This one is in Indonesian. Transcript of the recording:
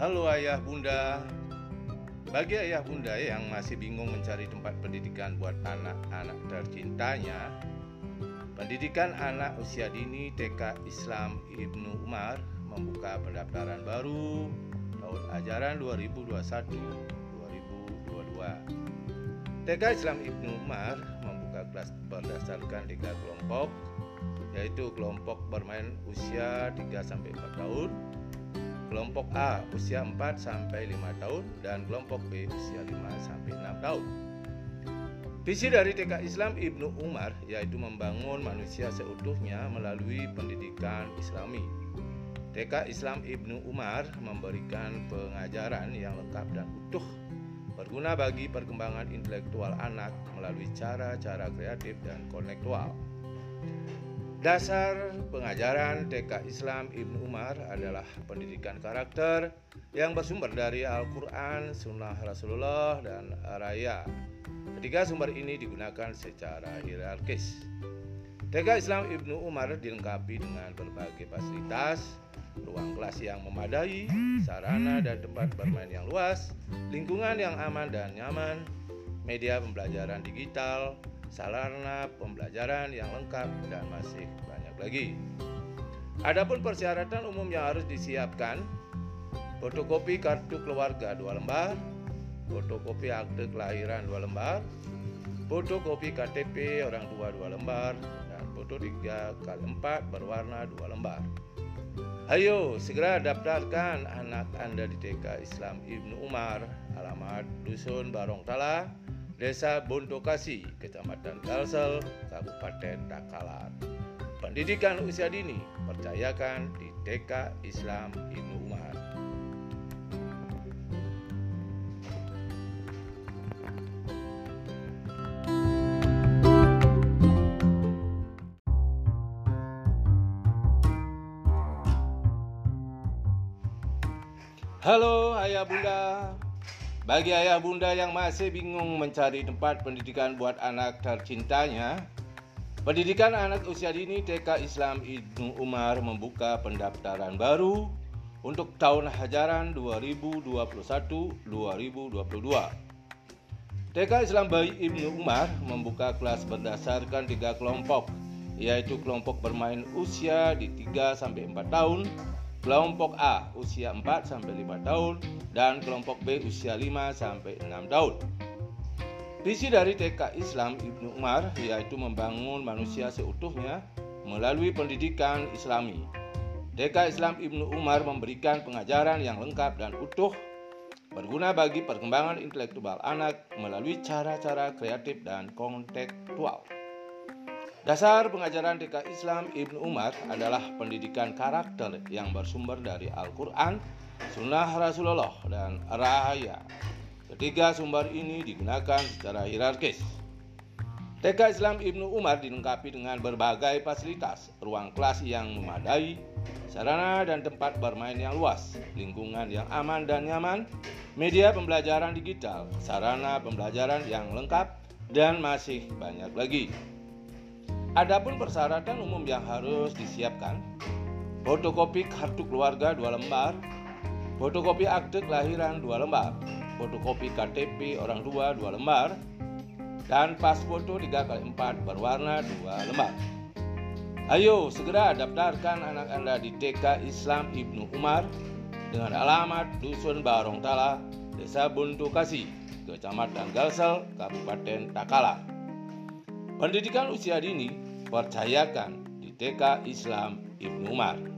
Halo ayah bunda. Bagi ayah bunda yang masih bingung mencari tempat pendidikan buat anak-anak tercintanya Pendidikan anak usia dini TK Islam Ibnu Umar membuka pendaftaran baru tahun ajaran 2021-2022 TK Islam Ibnu Umar membuka kelas berdasarkan tiga kelompok yaitu kelompok bermain usia 3 sampai 4 tahun, kelompok A usia 4 sampai 5 tahun dan kelompok B usia 5 sampai 6 tahun. Visi dari TK Islam Ibnu Umar yaitu membangun manusia seutuhnya melalui pendidikan Islami. TK Islam Ibnu Umar memberikan pengajaran yang lengkap dan utuh berguna bagi perkembangan intelektual anak melalui cara-cara kreatif dan konektual. Dasar pengajaran TK Islam Ibnu Umar adalah pendidikan karakter yang bersumber dari Al-Quran, Sunnah Rasulullah, dan Raya. Ketiga sumber ini digunakan secara hierarkis. TK Islam Ibnu Umar dilengkapi dengan berbagai fasilitas, ruang kelas yang memadai, sarana dan tempat bermain yang luas, lingkungan yang aman dan nyaman, media pembelajaran digital, sarana pembelajaran yang lengkap dan masih banyak lagi. Adapun persyaratan umum yang harus disiapkan, fotokopi kartu keluarga dua lembar, fotokopi akte kelahiran dua lembar, fotokopi KTP orang tua dua lembar, dan foto 3 kali 4 berwarna dua lembar. Ayo segera daftarkan anak Anda di TK Islam Ibnu Umar, alamat Dusun Barong Tala, Desa Bontokasi, Kecamatan Kalsel, Kabupaten Takalar. Pendidikan usia dini percayakan di TK Islam Ibnu Umar. Halo ayah bunda, bagi ayah bunda yang masih bingung mencari tempat pendidikan buat anak tercintanya, Pendidikan anak usia dini TK Islam Ibnu Umar membuka pendaftaran baru untuk tahun ajaran 2021-2022. TK Islam Bayi Ibnu Umar membuka kelas berdasarkan tiga kelompok, yaitu kelompok bermain usia di 3 sampai 4 tahun, kelompok A usia 4 sampai 5 tahun dan kelompok B usia 5 sampai 6 tahun. Visi dari TK Islam Ibnu Umar yaitu membangun manusia seutuhnya melalui pendidikan Islami. TK Islam Ibnu Umar memberikan pengajaran yang lengkap dan utuh berguna bagi perkembangan intelektual anak melalui cara-cara kreatif dan kontekstual. Dasar pengajaran TK Islam Ibnu Umar adalah pendidikan karakter yang bersumber dari Al-Quran, Sunnah Rasulullah, dan Rahaya. Ketiga sumber ini digunakan secara hierarkis. TK Islam Ibnu Umar dilengkapi dengan berbagai fasilitas, ruang kelas yang memadai, sarana dan tempat bermain yang luas, lingkungan yang aman dan nyaman, media pembelajaran digital, sarana pembelajaran yang lengkap, dan masih banyak lagi. Adapun persyaratan umum yang harus disiapkan, fotokopi kartu keluarga dua lembar, fotokopi akte kelahiran dua lembar, fotokopi KTP orang tua dua lembar, dan pas foto 3 kali 4 berwarna dua lembar. Ayo segera daftarkan anak Anda di TK Islam Ibnu Umar dengan alamat Dusun Barong Tala, Desa Buntu Kasih, Kecamatan Galsel, Kabupaten Takala. Pendidikan usia dini percayakan di TK Islam Ibnu Umar.